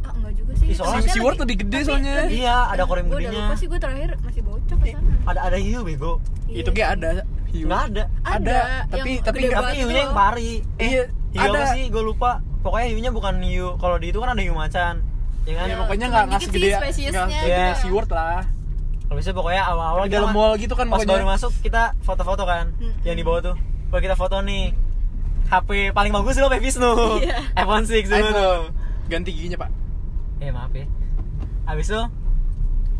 Ah enggak juga sih. Ih, soalnya SeaWorld lagi- lebih gede tapi soalnya. lebih- Iya, ada korim udah gedenya. lupa sih gue terakhir masih bocah ke sana. Ada ada hiu bego. Iya itu kayak sih. ada hiu. Nggak ada. Ada, tapi yang tapi Tapi hiunya yang itu. pari. Iya Hiu apa ada. sih? Gue lupa. Pokoknya hiunya bukan hiu. Kalau di itu kan ada hiu macan Ya kan? ya Iya. pokoknya nggak nggak dikit segede sih nggak spesiesnya. segede Iya. SeaWorld lah. Kalau bisa pokoknya awal-awal di dalam mall gitu kan Pas pokoknya. baru masuk kita foto-foto kan Mm-mm. Yang di bawah tuh. Kalau kita foto nih. HP paling bagus dulu HP Visnu Iya. [laughs] iPhone 6 dulu tuh. Ganti giginya pak. Eh maaf ya. Habis itu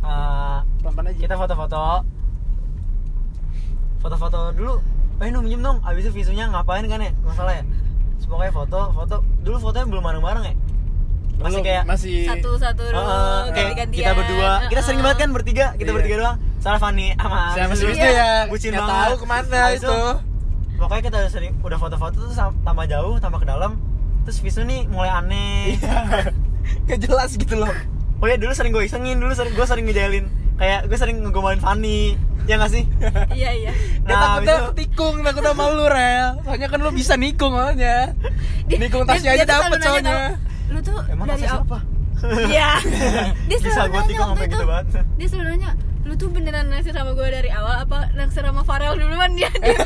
eh, pelan aja. kita foto-foto. Foto-foto dulu. Eh nu minjem dong abis itu visunya ngapain kan ya? Masalah ya. Pokoknya foto foto. Dulu fotonya belum bareng-bareng ya masih Belum, kayak masih Satu-satu eh, dulu, eh, kayak ganti-gantian. kita berdua. Kita sering banget kan bertiga? Kita Iya. bertiga doang. Salah Fanny sama sama si Wisnu. Wisnu ya. Bucin banget. tahu ke mana Habis itu. pokoknya kita udah sering udah foto-foto tuh tambah jauh tambah ke dalam. Terus Wisnu nih mulai aneh. Iya. [laughs] nggak jelas gitu loh. Oh ya dulu sering gue isengin dulu sering gue sering ngejailin. Kayak gue sering ngegombalin Fanny ya nggak sih? Iya iya. Dia Nah, takutnya habis itu- tikung, takut sama lu rel. Soalnya kan lu bisa nikung soalnya. Nikung Tasya aja dapet soalnya Lu tuh emang dari siapa [laughs] Iya. [laughs] Dia selalu gua nanya waktu sampai itu. gitu banget. Dia selalu nanya, lu tuh beneran naksir sama gue dari awal apa naksir sama Farel duluan [laughs] dia? Dia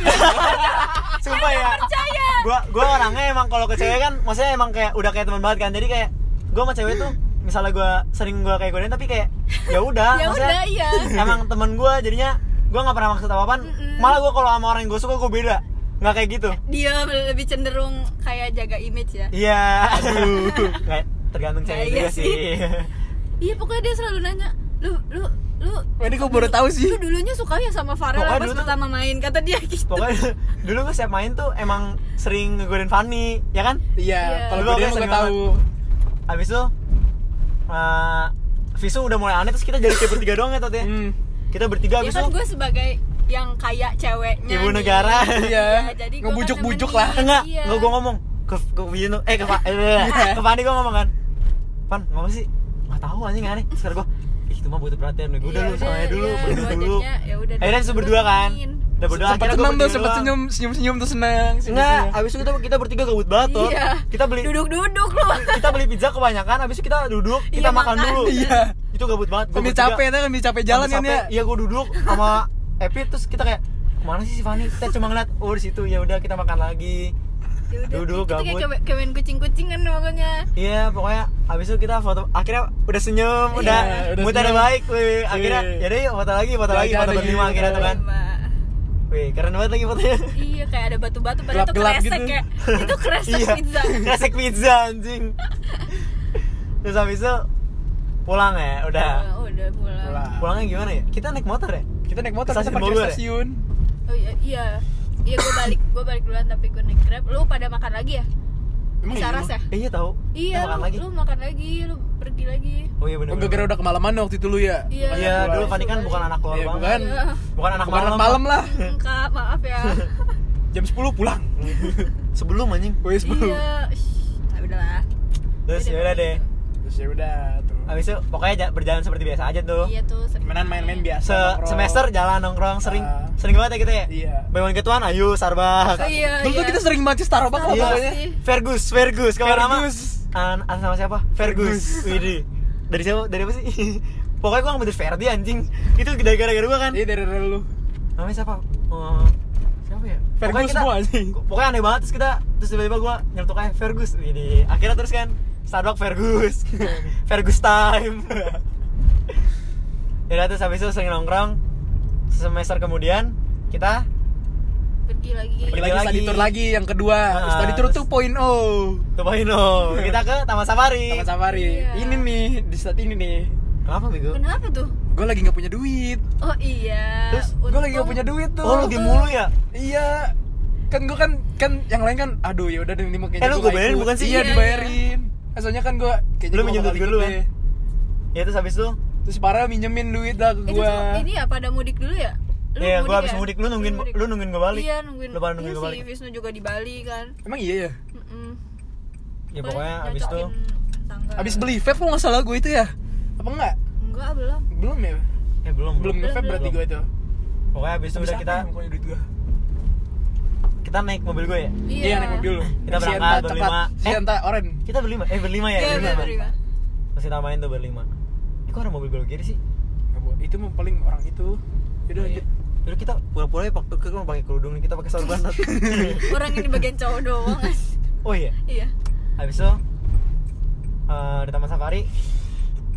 sumpah ya percaya. gue gue orangnya emang kalau ke cewek kan maksudnya emang kayak udah kayak teman banget kan jadi kayak gue sama cewek tuh misalnya gue sering gue kayak godain tapi kayak ya udah Ya maksudnya iya. emang temen gue jadinya gue nggak pernah maksud apa apaan Mm-mm. malah gue kalau sama orang yang gue suka gue beda nggak kayak gitu Dia lebih cenderung kayak jaga image ya. iya aduh [laughs] Nggak, tergantung Nah, cewek iya juga sih. sih Iya pokoknya dia selalu nanya, lu lu lu ini gue baru tahu sih lu dulunya suka ya sama Farel pas dulu tuh- pertama main kata dia gitu. pokoknya [laughs] dulu gue siap main tuh emang sering ngegodain Fanny ya kan Iya, Iya. kalau gue dia sering tahu abis itu uh, Visu udah mulai aneh terus kita jadi kayak bertiga doang ya Tot ya hmm. kita bertiga Ya abis kan itu gue sebagai yang kayak ceweknya Ibu nih. negara. Iya. jadi gua kan Ngebujuk-bujuk lah. enggak Iya. enggak gue ngomong ke ke Vino eh ke Pak eh, ke Fani gue ngomong kan Pan ngomong sih nggak tahu anjing aneh terus gue itu mah butuh perhatian gue udah Iya, lu sama aja dulu iya, berdua gua dulu ya udah akhirnya gua berdua kan udah berdua akhirnya gua seneng tuh, berdua sempet doang. senyum, senyum-senyum tuh seneng enggak abis itu kita kita bertiga gabut banget tuh Iya. kita beli Duduk-duduk lu. kita beli pizza kebanyakan abis itu kita duduk kita Iya, makan dulu Iya. itu gabut banget bertiga- capek, kan sambil capek jalan kan ya iya gue duduk sama Epi terus kita kayak ke mana sih si Fani kita cuma ngeliat oh di situ ya udah kita makan lagi Ya udah, Duduk, kita gabut. kayak- main kucing-kucingan pokoknya. iya pokoknya abis itu kita foto akhirnya udah senyum Iya, udah udah mood ada senyum. baik wih akhirnya Iya. ya deh yuk foto lagi foto lagi Jajan foto lagi, berlima akhirnya tuh kan wih keren banget lagi fotonya Iya kayak ada batu-batu padahal tuh Gelap-gelap kresek gitu. kayak itu kresek iya pizza. [laughs] kresek pizza anjing terus habis itu pulang ya udah Oh, udah pulang. Pulang. pulangnya gimana ya kita naik motor ya Kita naik motor, Stasiun kita parkir ya? stasiun Oh iya iya. Iya gue balik gue balik duluan tapi gue naik grab. Lu pada makan lagi ya? Emang iya, Saras emang? ya? eh, iya tahu Iya Kita makan lu, lagi lu makan lagi, lu pergi lagi. oh iya bener Oh, gara-gara udah kemalaman waktu itu lu ya? Iya. iya dulu Fani kan bukan anak keluar Iya, banget bukan. Iya. bukan anak Bukan malam anak malam lah [laughs] Enggak, maaf ya. [laughs] Jam 10 pulang [laughs] sebelum anjing Wes iya. Shh, nah, udahlah. terus ya udah deh Terus ya udah habis itu pokoknya ja- berjalan seperti biasa aja tuh Iya tuh. sering Temenan main-main biasa Se nongkrong. semester jalan nongkrong sering Ah. sering banget ya kita ya Iya Buy one get one, ayo Starbucks Oh, iya, Dulu tuh iya. kita sering banget Starbucks Starbucks. Iya, pokoknya. Fergus, Fergus, kamu nama? Fergus. An, an sama siapa? Fergus. Widih. Dari siapa? Dari apa sih? [laughs] Pokoknya gua ngambil Ferdi anjing. Itu dari gara-gara gua kan. Iya dari dari lu Namanya siapa? Oh, siapa ya? Pokoknya Fergus kita- semua anjing Pokoknya aneh banget terus kita terus tiba-tiba gua nyelutuk aja Fergus. Widih. Akhirnya terus kan Starbucks Fergus. [laughs] Fergus time. [laughs] ya udah, terus habis itu sering nongkrong. Semester kemudian kita Pergi lagi. Pergi Pergi lagi lagi. study tour lagi yang kedua Ah, Study tour terus- 2.0 ke Baino. Kita ke Taman Safari. Taman Safari Iya. Ini nih, di saat ini nih Kenapa bego? Kenapa tuh? Gue lagi gak punya duit Oh iya. Terus, Gue lagi gak Untung- punya duit tuh Oh, game mulu ya? Iya kan gue kan kan yang lain kan aduh ya udah ini mau kayaknya Eh, lu gua gua nggak bayarin bukan sih? iya Iya, dibayarin Eh, soalnya kan gue kayaknya Lu gua minjem duit ikut dulu kan? deh. Ya terus habis itu terus parah minjemin duit lah ke Itu gue tuh ini ya pada mudik dulu ya? Lu Iya, gua habis ya? mudik, lu nungguin mudik. lu nungguin gua balik. Iya, nungguin. Lu pada nungguin iya gua balik. Wisnu juga di Bali kan. emang iya ya Mm-mm. Ya Paling pokoknya habis itu tanggal. abis beli vape kalau nggak salah gue itu ya apa enggak Enggak, belum. belum ya eh belum belum nge vape belum. berarti gue itu Pokoknya habis itu Habis udah kita ya pokoknya duit gue kita naik mobil gue ya. iya naik mobil lu Kita berangkat berlima. Eh. Sianta oren Kita berlima, eh berlima ya. Iya, berlima. berlima. Terus kita main tuh berlima. Eh kok ada mobil gue kiri sih? Nggak boleh. itu mau paling orang itu Yaudah lanjut Jadi kita pura-pura ya waktu kita pakai kerudung kita pakai sarung banget. [laughs] Orang ini bagian cowok doang. oh iya. iya. Habis itu eh, di Taman Safari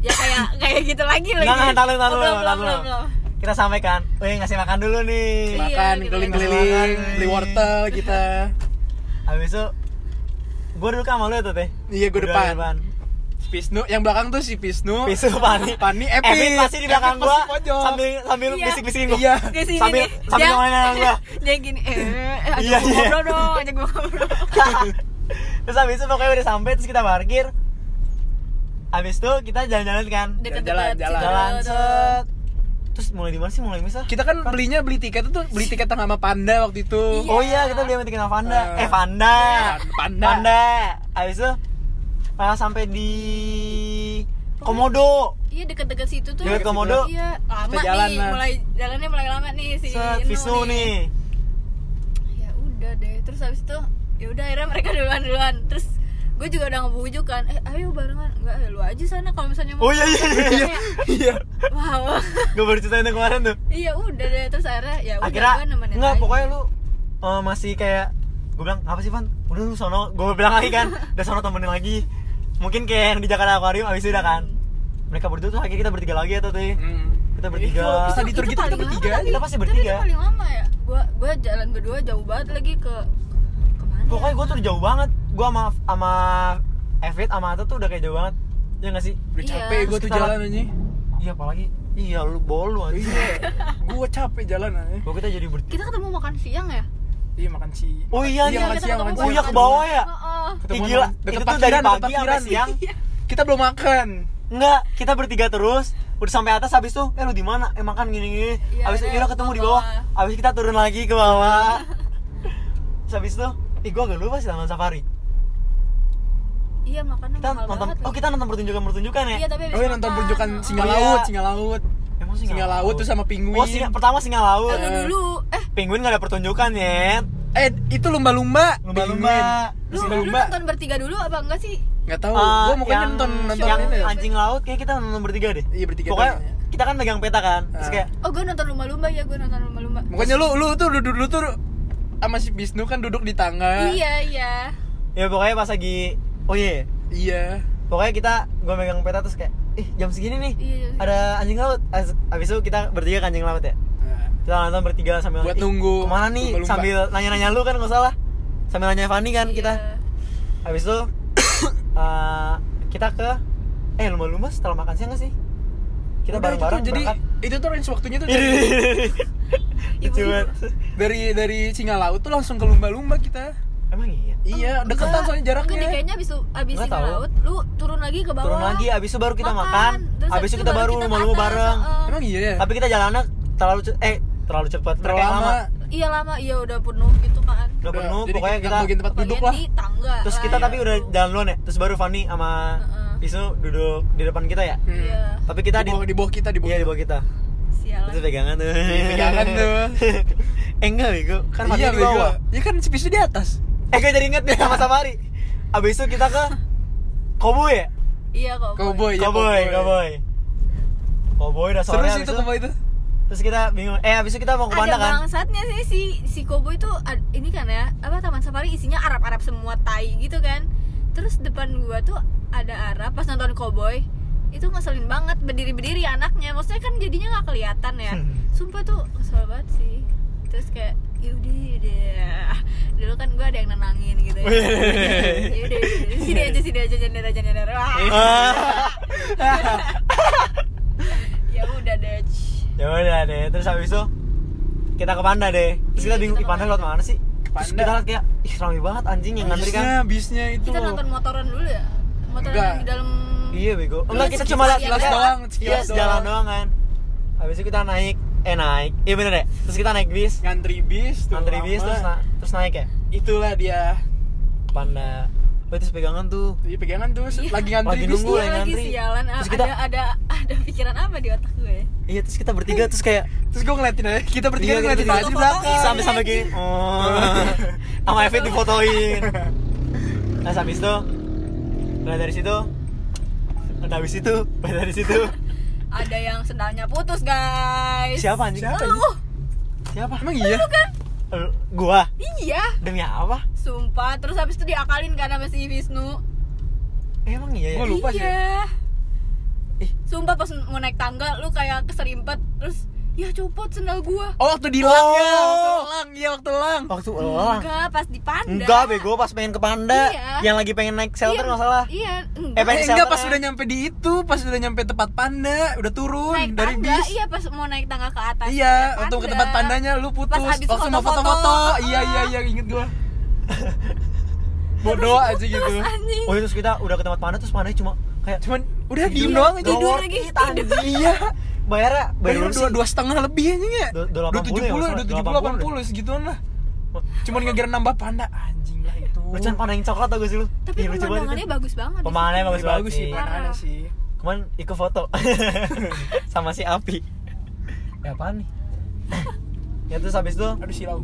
Ya kayak kayak gitu lagi lagi. Enggak, enggak, tahan dulu, tahan Kita sampaikan, weh ngasih makan dulu nih. Iya, makan keliling-keliling makan. beli wortel kita. Habis itu gue dulu kan sama lu ya tuh teh. Iya, gua Berdua depan. Pisnu yang belakang tuh si Pisnu. Pisu Pani. Pani Epi. Epi pasti di belakang Epi gua sambil sambil Iya. bisik-bisikin gua. Iya. Sambil nih. sambil ngomongin sama gua. [laughs] dia gini eh eh, ajak Iya, gua iya. ngobrol dong ajak gua ngobrol. [laughs] Terus habis itu pokoknya udah sampai terus kita parkir. Habis itu kita jalan-jalan kan? Jalan, jalan. jalan set terus mulai di mana sih mulai misal kita kan belinya beli tiket itu beli tiket sama Panda waktu itu Iya. oh iya kita beli sama tiket sama Vanda Eh. eh Vanda Panda. Vanda habis itu malah sampai di Komodo iya deket-deket situ tuh Deket Komodo. iya lama Kita jalan, nih nah. mulai jalannya mulai lama nih si set Inu Visnu nih ya udah deh terus habis itu ya udah akhirnya mereka duluan duluan terus gue juga udah ngebujuk kan eh ayo barengan. Enggak ya lu aja sana kalau misalnya mau oh iya iya iya Kayak, iya. Wow gue baru ceritain yang kemarin tuh. Iya udah deh terus akhirnya ya udah akhirnya gue nemenin enggak aja. pokoknya lu eh, masih kayak gue bilang apa sih Van? Udah lu sono. Gue bilang lagi kan [laughs] udah sono temenin lagi. Mungkin kayak yang di Jakarta Aquarium abis itu udah kan. Mereka berdua tuh akhirnya kita bertiga lagi atau tuh? Hmm. kita bertiga. Iya, bisa Itu ditur gitu kita bertiga aja. kita pasti tapi bertiga. itu paling lama ya. Gue gue jalan berdua jauh banget lagi ke ke mana pokoknya ya? gue tuh jauh banget gue sama sama Evit sama Atta tuh udah kayak jauh banget. Ya nggak sih? Udah Iya. capek gue tuh jalan aja iya apalagi. Iya lu bolu aja iya. Gue capek jalan aja Kok kita jadi bertiga. Kita ketemu makan siang ya? Iya makan si. Oh iya, iya iya, makan siang makan oh siang. iya ke bawah ya? Heeh. Ketemu Ih, gila, itu tuh dari pagi sampai siang. Kita belum makan. Enggak, kita bertiga terus. Udah sampai atas habis tuh eh lu di mana? Eh makan gini gini Iya, habis itu yaudah ketemu ke di bawah. habis kita turun lagi ke bawah. Habis itu ih gua agak lupa sih taman safari iya makannya kita mahal nonton banget oh kita nonton pertunjukan pertunjukan ya iya tapi oh iya nonton makan. pertunjukan Heeh. singa Oh, iya. laut singa laut emang singa laut tuh sama penguin oh singa pertama singa laut Eh, lu dulu eh penguin nggak ada pertunjukan ya eh itu lumba-lumba Lumba-lumba. Lu, Terus lu lumba nonton bertiga dulu apa enggak sih nggak tahu Ah, gue mukanya yang- nonton nonton yang ini ya. anjing laut kayak kita nonton bertiga deh Iya, bertiga pokoknya ya. kita kan megang peta kan terus Ah. kayak oh gue nonton lumba-lumba ya gue nonton lumba-lumba Mukanya lu lu tuh duduk dulu tuh sama si Bisnu kan duduk di tangga. iya iya ya pokoknya pas lagi oh iya Iya. pokoknya kita gue megang peta terus kayak ih jam segini nih Iya, iya. ada anjing laut abis itu kita bertiga ke anjing laut ya Nah, kita nonton bertiga sambil Buat "Ih, nunggu ke mana nih lumba-lumba." sambil nanya-nanya lu kan nggak salah sambil nanya Fanny kan Iya. kita habis itu [coughs] eh, kita ke eh lumba-lumba setelah makan siang nggak sih kita bareng-bareng jadi berangkat itu tuh range waktunya tuh Ini, dari, Ibu-ibu. banget. dari dari singa laut tuh langsung ke lumba-lumba kita. Emang iya Iya, deketan soalnya jaraknya. Deh, kayaknya abis, abis Nggak singa tahu. laut lu turun lagi ke bawah turun lagi abis itu baru kita makan, Terus abis itu kita baru kita ke lumba-lumba atas, bareng heeh. Emang iya ya? tapi kita jalannya terlalu eh terlalu cepat Terlalu lama. iya lama iya udah penuh gitu kan udah Udah, penuh jadi pokoknya kita bagian tempat duduk lah. di tangga terus lah, kita ya. tapi udah jalan duluan ya terus baru Fanny sama Heeh. Isu duduk di depan kita ya Hmm. iya tapi kita di bawah, di bawah kita di bawah. iya di bawah kita sialan terus pegangan tuh Iya, pegangan tuh. eh [laughs] enggak bego kan Fanny iya, di bawah. Iya kan si Bisnu di atas. Eh gue jadi inget deh sama Safari abis itu kita ke Koboy ya iya kok Cowboy, ya, Koboy Koboy Koboy udah Seru sore sih abis itu. Cowboy itu. terus kita bingung eh abis itu kita mau ke Panda ada kan? bangsatnya sih si si Koboy tuh ad- ini kan ya apa taman safari isinya Arab-Arab semua tai gitu kan. Terus depan gua tuh ada Arab pas nonton Koboy itu ngeselin banget berdiri-berdiri anaknya. Maksudnya kan jadinya nggak kelihatan ya. Sumpah tuh kesel banget sih terus kayak yaudah yaudah dulu kan gua ada yang nenangin gitu ya. Yaudah yaudah sini aja sini aja nyender aja nyender Wah. [laughs] ya udah deh. Ya udah deh. Terus habis itu kita ke Panda deh. Terus kita Iya, bingung kita ih Panda ke lewat Panda. mana sih? Terus Panda. kita liat kayak ih ramai banget anjing yang ngantri kan. Bisnya, bisnya itu. kita nonton motoran dulu ya? Motoran yang di dalam iya bego. Enggak kita cuma lihat lihat- doang, iya sekilas jalan doang. doang kan. Habis itu kita naik eh naik. Iya bener deh terus kita naik bis. Ngantri bis tuh ngantri bis terus na- terus naik ya? Itulah dia. Panda. Oh, terus pegangan tuh. Iya pegangan tuh. Iya. lagi ngantri Lagi bis. nunggu ya. Iya lagi ngantri. sialan. Terus ada kita- ada ada pikiran apa di otak gue? Iya terus kita bertiga terus kayak Terus gue ngeliatin aja, kita bertiga Iya, ngeliatin kita aja. di bertiga. belakang sampai sampai gini. Oh. Sama Evit difotoin. Nah habis itu udah dari situ udah habis itu udah dari situ ada yang sendalnya putus guys. Siapa anjing? Siapa, lu? siapa? Emang iya? Lu- gua? Iya. Demi apa? Sumpah terus habis itu diakalin kan sama si Wisnu. Emang iya ya? Gua lupa sih. iya. Ih. sumpah pas mau naik tangga lu kayak keserimpet terus ya copot sendal gua Oh waktu di lang ya, Oh. waktu lang, iya waktu lang. Waktu elang. enggak pas di panda Enggak, bego pas pengen ke Panda. Iya. Yang lagi pengen naik shelter Iya, nggak salah. iya Eh, enggak pengen Eh, enggak pas shelter udah ya. nyampe di itu, pas udah nyampe tempat panda, udah turun naik dari tangga bis. iya pas mau naik tangga ke atas Iya, untuk ke tempat pandanya lu putus. Pas habis Waktu mau foto-foto. foto-foto. Iya, Ah. iya, iya, inget gua. [laughs] Bodoh aja gitu. Oh, terus kita udah ke tempat Panda terus Pandanya cuma kayak Cuman udah Tidur. diem doang aja. tidur lagi, tidur. anjing. [laughs] Iya. Bayarnya bayar Bayar dua, dua setengah lebih aja ya Dua- dua Dua 80 tujuh ya, puluh, dua tujuh puluh, 80 delapan puluh segituan lah Cuman gara-gara nambah panda Anjing lah itu Lucuan Panda yang coklat tau gak sih lu? tapi banget pemandangannya bagus banget Pemandangannya situ. bagus Bagus, banget bagus sih, pemandangannya Parah. sih Cuman ikut foto [laughs] sama si Api. Ya apaan nih? ya terus habis itu Aduh silau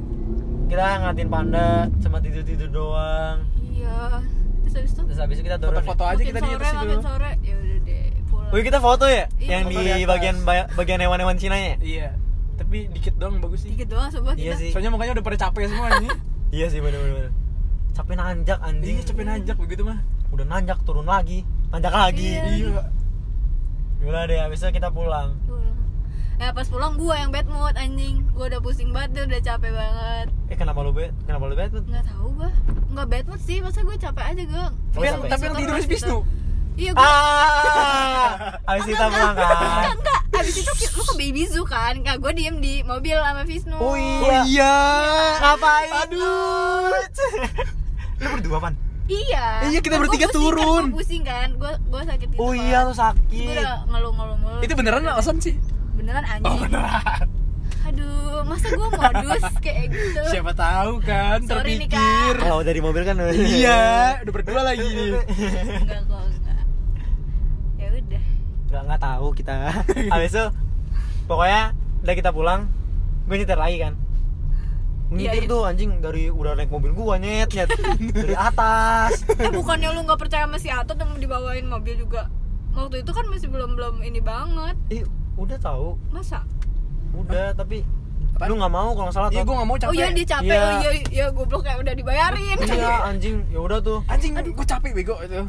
kita ngatin panda cuma tidur tidur doang. iya terus habis itu Terus habis itu kita turun. Foto-foto aja makin kita di sore atas makin itu sore ya Wih kita foto ya? Iya, yang di atas. bagian ba- bagian hewan-hewan Cina ya? Iya Tapi dikit doang bagus sih dikit doang coba Iya kita sih. Soalnya mukanya udah pada capek semua nih [laughs] Iya sih bener-bener. Capek nanjak anjing. Iya capek nanjak begitu mah Udah nanjak turun lagi, nanjak lagi. Iya. Iya Udah deh, habis itu kita pulang. pulang ya pas pulang gua yang bad mood anjing gua udah pusing banget tuh, udah capek banget Eh kenapa lu bed? Kenapa lu bed? Bud? nggak tahu gua nggak bad mood sih masa gua capek aja gua Tapi Tapi yang tidur Wisnu gitu. Iya gua Ah, habis kita pulang kan. enggak. enggak abis itu lu ke baby zoo kan? Nggak gua diem di mobil sama Visnu. Oh Oh iya. iya Ngapain? Aduh. Lu berdua pan? iya. Iya, kita gua bertiga pusing kan, turun. gua pusing kan? Gua gua sakit gitu Oh iya lu sakit. udah ngeluh-ngeluh mulu. Itu beneran alasan sih? beneran anjing. Oh beneran. Aduh masa gua modus [laughs] kayak gitu? Siapa tahu kan Sorry terpikir. Kalau dari mobil kan Iya [laughs] udah berdua lagi. Enggak kok Nggak nggak tahu kita. [laughs] Habis itu pokoknya udah kita pulang, gue nyetir lagi kan. Gue Iya, Nyetir iya. tuh anjing dari udah naik mobil gua nyet nyet dari atas. [laughs] eh bukannya lu nggak percaya sama si Atot yang dibawain mobil juga waktu itu kan masih belum belum ini banget Ih, udah tahu, masa udah tapi Apaan? lu nggak mau kalau nggak salah Iya gue gak mau capek oh iya dia capek Iya. oh iya iya goblok kayak udah dibayarin Iya anjing, ya udah tuh. Anjing gue capek bego itu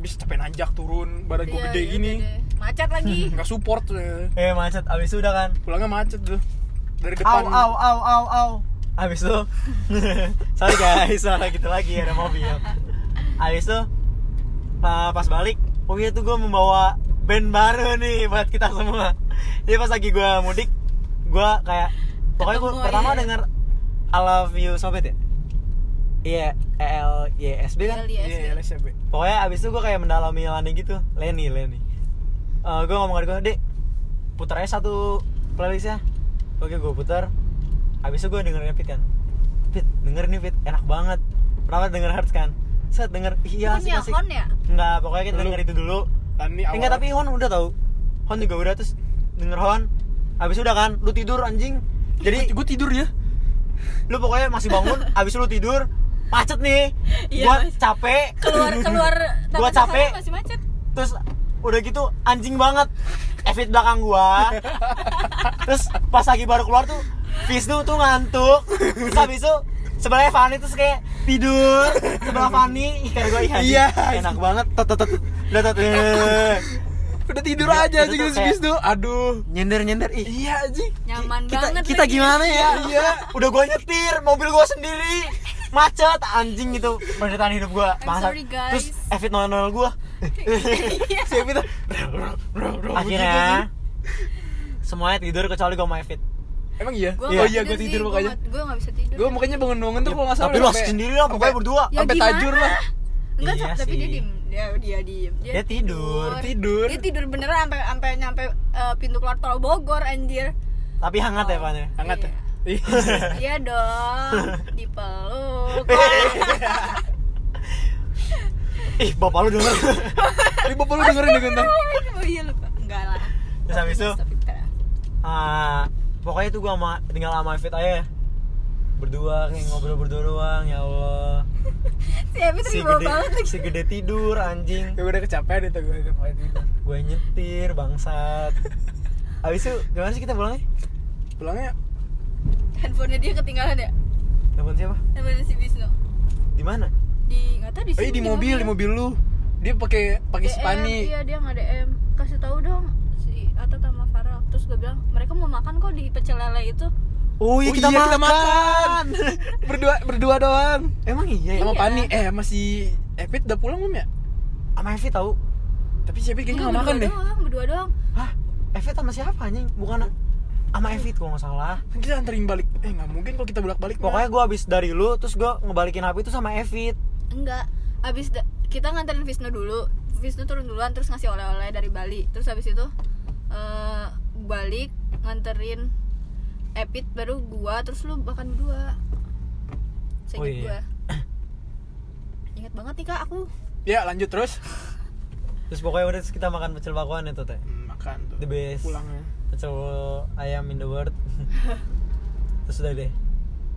Bisa capek nanjak turun Badan gue Iya, gede iya, gini macet [laughs] lagi Gak support tuh Eh macet, abis itu udah kan. Pulangnya macet tuh Dari Au depan au au au au. Abis itu, [laughs] sorry guys, salah gitu lagi ada mobil. Abis itu uh, pas balik, oh iya tuh gue membawa band baru nih buat kita semua. Jadi pas lagi gue mudik, gue kayak pokoknya gue pertama iya. denger I love you sobat ya. Iya, L Y S B kan. Iya, LSB Pokoknya abis itu gue kayak mendalami Lani gitu. Lenny, Lenny Eh Gue ngomong ke gue, Dek Putar aja satu playlistnya. Oke gue putar. Abis itu gue dengerin Fit kan. Fit, denger nih Fit, enak banget. Kenapa denger Hearts kan? Set denger, iya asik asik Hon ya? Enggak, pokoknya kita denger itu dulu. Kan Eh, awal. Enggak, tapi Hon udah tau. Hon juga udah, terus denger Hon. Abis itu udah kan, lu tidur anjing. Jadi Gue tidur ya. Lu pokoknya masih bangun [laughs] Abis lu tidur Macet nih. Iya, Gua Mas. capek. Keluar keluar [laughs] Gua capek. Masih macet. Terus udah gitu anjing banget. Evit belakang gua. [laughs] Terus pas lagi baru keluar tuh Visnu tuh ngantuk. Terus habis itu sebelahnya Fanny terus kayak tidur. Sebelah Fanny ikan gua iya Iya. enak banget. Tot tot tot udah tidur Iya, aja aja tuh gitu bis tuh. Aduh. Nyender nyender ih. Iya anjing nyaman kita banget kita lagi. gimana ya? Iya. Udah gua nyetir mobil gua sendiri. Macet anjing gitu penderitaan hidup gua. Guys. terus Evit nol nol gua. [laughs] Si Evi tuh akhirnya semuanya tidur kecuali gue sama Evit Emang iya? Gua oh iya gue tidur makanya nggak- gua nggak bisa tidur. Gue makanya bangun-bangun tuh kalau nggak salah tapi lo sendiri lah pokoknya berdua. Ya sampai gimana? tajur lah. Enggak Iya tapi dia sih. diem dia dia diem. Dia tidur, tidur. dia tidur beneran sampai sampai nyampe eh, pintu keluar tol Bogor anjir. Tapi hangat ya Pan ya? Hangat ya? Iya. [laughs] iya dong. Dipeluk. [laughs] [laughs] Ih bapak lu denger. Ini bapak lu dengerin dengan ntar oh iya lupa. Enggak lah. Terus habis itu? Ah pokoknya itu gue sama tinggal sama Evit aja. Berdua kayak ngobrol berdua doang ya Allah si Evi si terima gede banget lagi. si gede tidur anjing. Gue udah kecapean itu gue kecapean tidur. Gue nyetir bangsat. Habis itu gimana sih kita pulangnya? Pulangnya? Handphonenya dia ketinggalan ya? Telepon siapa? handphonenya si Wisnu. Di mana? di nggak tahu di Oh iya sini di mobil, di mobil. lu. Dia pakai pakai Spani. iya dia nggak DM kasih tahu dong si Atta sama Farel. Terus gue bilang mereka mau makan kok di pecel lele itu Oh iya Oh kita iya, kita makan. [laughs] berdua berdua doang Emang iya ya? sama Iya. Pani eh masih Epit udah pulang belum ya Sama Evi tahu. tapi si Epit kayaknya Enggak, nggak makan berdua deh doang berdua doang Hah? Evi sama siapa anjing? Bukan sama Evi kalau nggak salah. Kan kita anterin balik eh nggak mungkin kalau kita bolak balik Pokoknya gue abis dari lu, terus gue ngebalikin HP itu sama Evi. enggak abis kita nganterin Visnu dulu Visnu turun duluan terus ngasih oleh-oleh dari Bali terus habis itu eh, balik nganterin Epit baru gua terus lu makan berdua Seinget Oh, iya. gua [coughs] Ingat banget nih kak aku ya lanjut terus Terus pokoknya udah kita makan pecel bakwan itu teh. Hmm, makan tuh The best. pulangnya Pecel ayam in the world. [laughs] terus udah deh.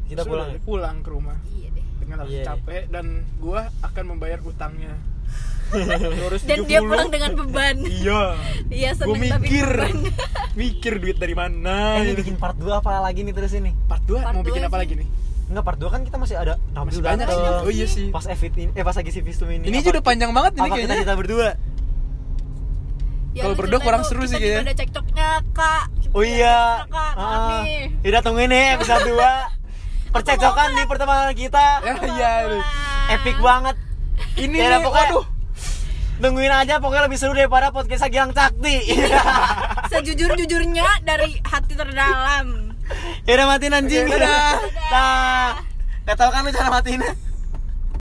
Kita Terus pulang. ya? pulang ke rumah Iya deh dengan rasa Iya. capek dan gua akan membayar utangnya 270. Dan dia pulang dengan beban iya Iya seneng tapi mikir beban [laughs] mikir duit dari mana Eh, ini bikin part 2 apa lagi nih terus ini? part 2 Part mau bikin apa sih. lagi nih Enggak part 2 kan kita masih ada Nabi Masih banyak sih. Oh iya sih. Pas Evit ini, eh pas lagi si Vistum ini. ini apa- aja udah panjang banget ini Apa kita kayaknya kita berdua? Ya, Kalau berdua kurang seru kita sih juga kayaknya. ada cekcoknya kak Kita Oh iya. kak maaf Ah. Yaudah tungguin nih episode [laughs] 2 Percekcokan di pertemanan kita ya [laughs] iya aduh. Epic banget ini Ya pokoknya- waduh Tungguin aja pokoknya lebih seru daripada podcast Gilang Cakti. [laughs] Sejujur-jujurnya dari hati terdalam. Yaudah matiin anjing. Oke, dadah. Dah. Gak tau kan lu cara matiin